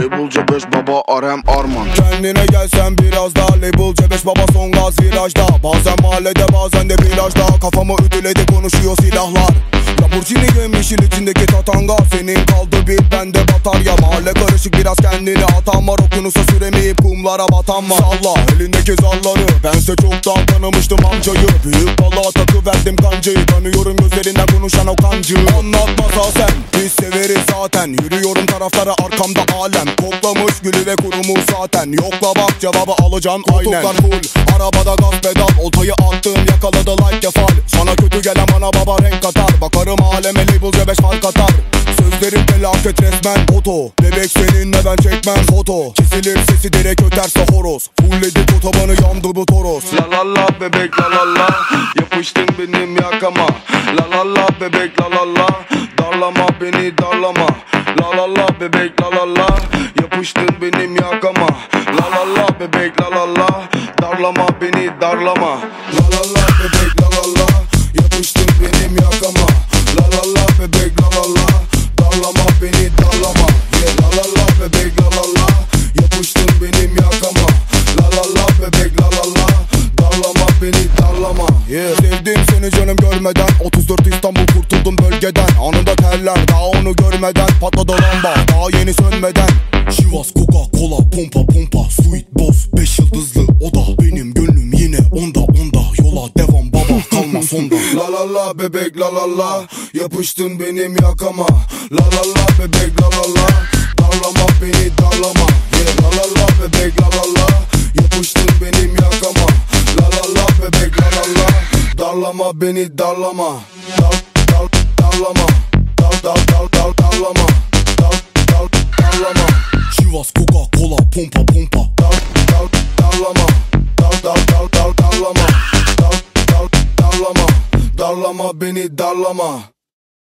Label C5 baba RM Arman. Kendine gelsen biraz daha label C5 baba son gaz virajda. Bazen mahallede bazen de plajda Kafamı ütüledi konuşuyor silahlar. Lamborghini yeşil içindeki tatanga. Senin kaldı bir bende batarya. Mahalle karışık biraz kendini atan var Okyanusa süremeyip kumlara batan var. Salla elindeki zalları Bense çoktan tanımıştım amcayı. Büyük gözlerinden konuşan o kancı Anlatmasa sen. Biz severiz zaten. Yürüyorum taraflara arkamda alem. Koklamış gülü ve kurumuş zaten. Yokla bak cevabı alacağım aynen. Full. Arabada gaz pedal. Oltayı attım yakaladı like kefal Sana kötü gelen bana baba renk katar Bakarım aleme label C5 fark atar Sözlerim felaket resmen oto Bebek seninle ben çekmem foto Kesilir sesi direkt öterse horoz Fullledik otobanı yandı bu toros La la la bebek la la la Yapıştın benim yakama La la la bebek la la la Darlama beni darlama La la la bebek la la la Yapıştın benim yakama La la la bebek la la la Darlama beni darlama La la la bebek la la la Yapıştın benim yakama La la la bebek la la la beni darlama yeah. Sevdim seni canım görmeden. 34 İstanbul kurtuldum bölgeden. Anında teller daha onu görmeden. Patladı lamba daha yeni sönmeden. Şivas Coca Cola pompa pompa. Sweet boss 5 yıldızlı o da Benim gönlüm yine onda onda. Yola devam baba kalma sonda. La la la bebek la la la. Yapıştın benim yakama. La la la bebek la Darlama beni darlama. Dar, dar, darlama. Dar, dar, dar, dar, darlama. Dar, dar, darlama. Şivas Coca Cola pompa pompa. Dar, dar, darlama. Dar, dar, dar, dar, darlama. Dar, dar, darlama. Darlama beni darlama